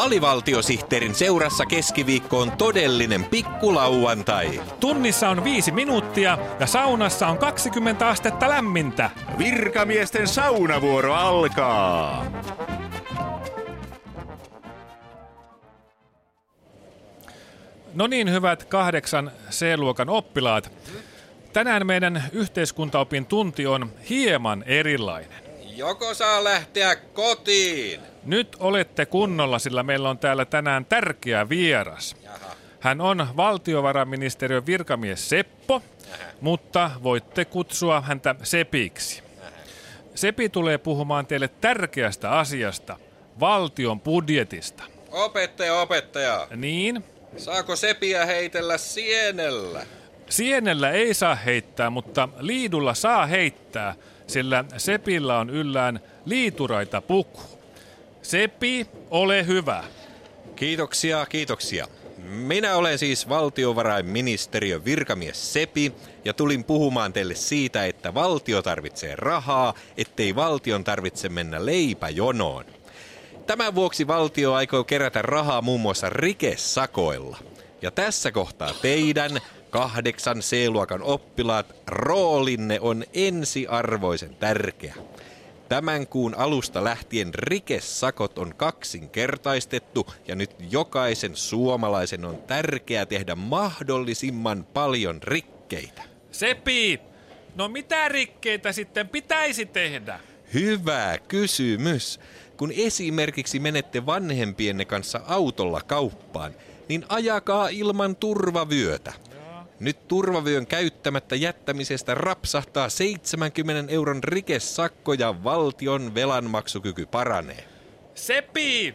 Alivaltiosihteerin seurassa keskiviikko on todellinen pikkulauantai. Tunnissa on viisi minuuttia ja saunassa on 20 astetta lämmintä. Virkamiesten saunavuoro alkaa. No niin, hyvät kahdeksan C-luokan oppilaat. Tänään meidän yhteiskuntaopin tunti on hieman erilainen. Joko saa lähteä kotiin? Nyt olette kunnolla, sillä meillä on täällä tänään tärkeä vieras. Hän on valtiovarainministeriön virkamies Seppo, mutta voitte kutsua häntä Sepiksi. Sepi tulee puhumaan teille tärkeästä asiasta, valtion budjetista. Opettaja, opettaja. Niin, Saako sepiä heitellä sienellä? Sienellä ei saa heittää, mutta liidulla saa heittää, sillä Sepillä on yllään liituraita puku. Sepi, ole hyvä. Kiitoksia, kiitoksia. Minä olen siis valtiovarainministeriön virkamies Sepi ja tulin puhumaan teille siitä, että valtio tarvitsee rahaa, ettei valtion tarvitse mennä leipäjonoon. Tämän vuoksi valtio aikoo kerätä rahaa muun muassa rikesakoilla. Ja tässä kohtaa teidän kahdeksan C-luokan oppilaat roolinne on ensiarvoisen tärkeä. Tämän kuun alusta lähtien rikesakot on kaksinkertaistettu ja nyt jokaisen suomalaisen on tärkeää tehdä mahdollisimman paljon rikkeitä. Sepi, no mitä rikkeitä sitten pitäisi tehdä? Hyvä kysymys. Kun esimerkiksi menette vanhempienne kanssa autolla kauppaan, niin ajakaa ilman turvavyötä. Nyt turvavyön käyttämättä jättämisestä rapsahtaa 70 euron rikesakko ja valtion velanmaksukyky paranee. Sepi,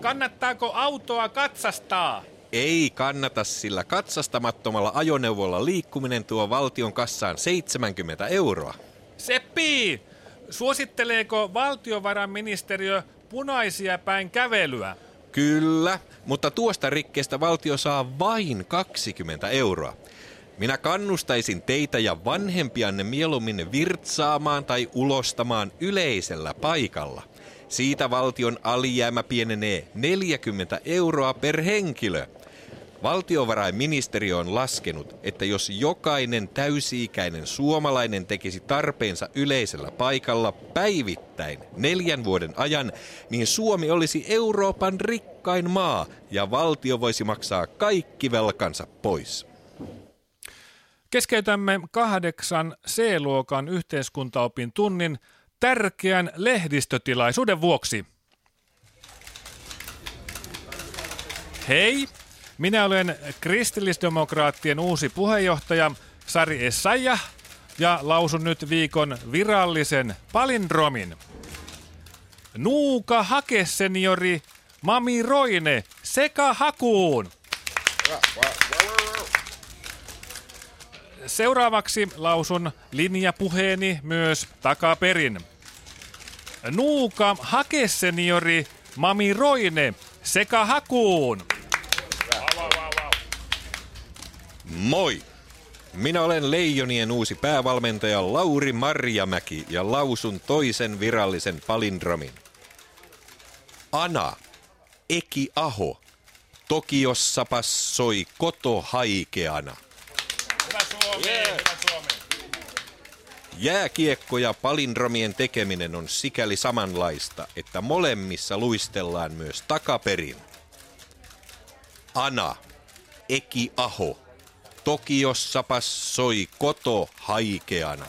kannattaako autoa katsastaa? Ei kannata, sillä katsastamattomalla ajoneuvolla liikkuminen tuo valtion kassaan 70 euroa. Seppi, suositteleeko valtiovarainministeriö punaisia päin kävelyä? Kyllä, mutta tuosta rikkeestä valtio saa vain 20 euroa. Minä kannustaisin teitä ja vanhempianne mieluummin virtsaamaan tai ulostamaan yleisellä paikalla. Siitä valtion alijäämä pienenee 40 euroa per henkilö. Valtiovarainministeriö on laskenut, että jos jokainen täysi-ikäinen suomalainen tekisi tarpeensa yleisellä paikalla päivittäin neljän vuoden ajan, niin Suomi olisi Euroopan rikkain maa ja valtio voisi maksaa kaikki velkansa pois. Keskeytämme kahdeksan C-luokan yhteiskuntaopin tunnin tärkeän lehdistötilaisuuden vuoksi. Hei, minä olen kristillisdemokraattien uusi puheenjohtaja Sari Essaja ja lausun nyt viikon virallisen palindromin. Nuuka hakeseniori Mami Roine sekä hakuun. Seuraavaksi lausun linjapuheeni myös takaperin. Nuuka hakeseniori Mami Roine sekä hakuun. Moi! Minä olen Leijonien uusi päävalmentaja Lauri Marjamäki ja lausun toisen virallisen palindromin. Ana, Eki Aho, Tokiossa passoi Jääkiekko ja palindromien tekeminen on sikäli samanlaista, että molemmissa luistellaan myös takaperin. Ana, Eki Aho, Tokiossa passoi koto haikeana.